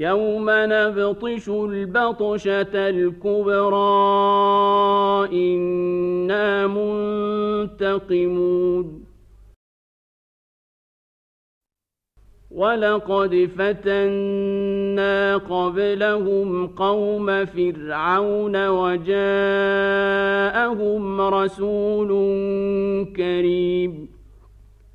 يوم نبطش البطشة الكبرى إنا منتقمون ولقد فتنا قبلهم قوم فرعون وجاءهم رسول كريم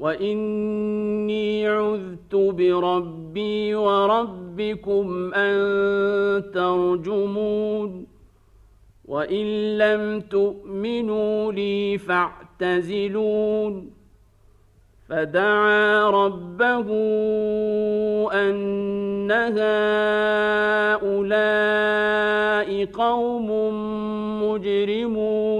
وإني عذت بربي وربكم أن ترجمون وإن لم تؤمنوا لي فاعتزلون فدعا ربه أن هؤلاء قوم مجرمون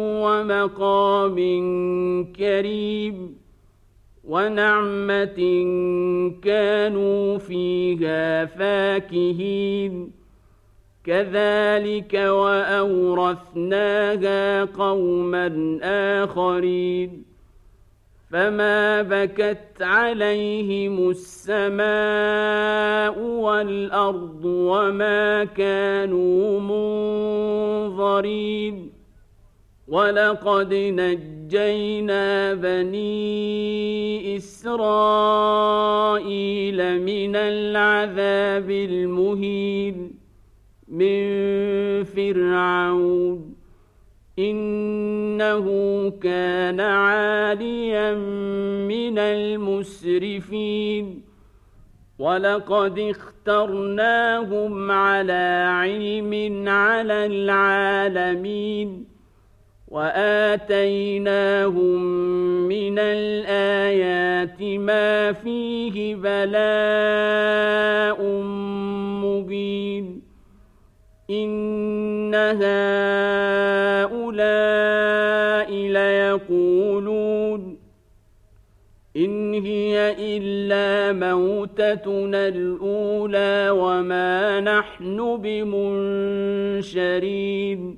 ومقام كريم ونعمة كانوا فيها فاكهين. كذلك وأورثناها قوما آخرين. فما بكت عليهم السماء والأرض وما كانوا منظرين. ولقد نجينا بني اسرائيل من العذاب المهين من فرعون إنه كان عاليا من المسرفين ولقد اخترناهم على علم على العالمين واتيناهم من الايات ما فيه بلاء مبين ان هؤلاء ليقولون ان هي الا موتتنا الاولى وما نحن بمنشرين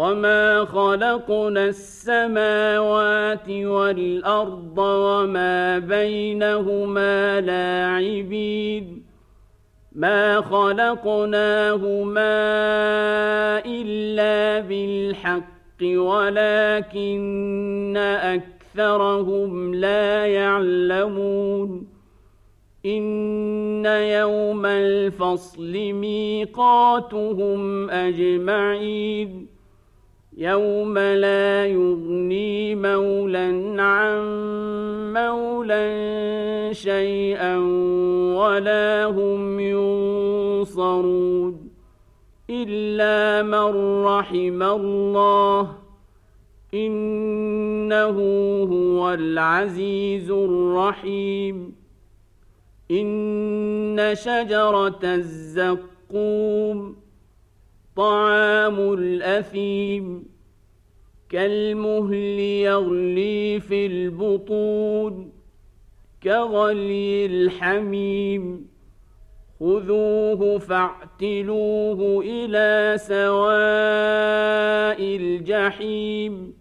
وما خلقنا السماوات والارض وما بينهما لاعبين ما خلقناهما الا بالحق ولكن اكثرهم لا يعلمون ان يوم الفصل ميقاتهم اجمعين يوم لا يغني مولى عن مولى شيئا ولا هم ينصرون الا من رحم الله انه هو العزيز الرحيم ان شجره الزقوم طعام الاثيم كالمهل يغلي في البطون كغلي الحميم. خذوه فاعتلوه إلى سواء الجحيم.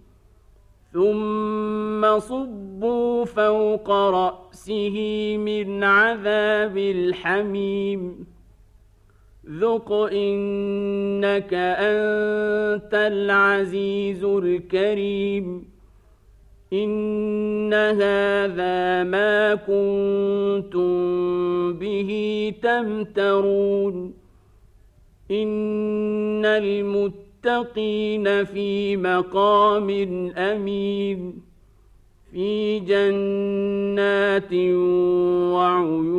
ثم صبوا فوق رأسه من عذاب الحميم. ذق انك انت العزيز الكريم. ان هذا ما كنتم به تمترون. ان المتقين في مقام امين. في جنات وعيون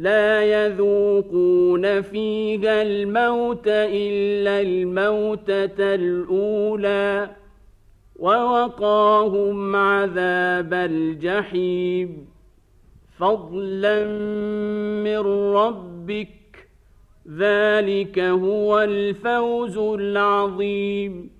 لا يذوقون فيها الموت إلا الموتة الأولى ووقاهم عذاب الجحيم. فضلا من ربك ذلك هو الفوز العظيم.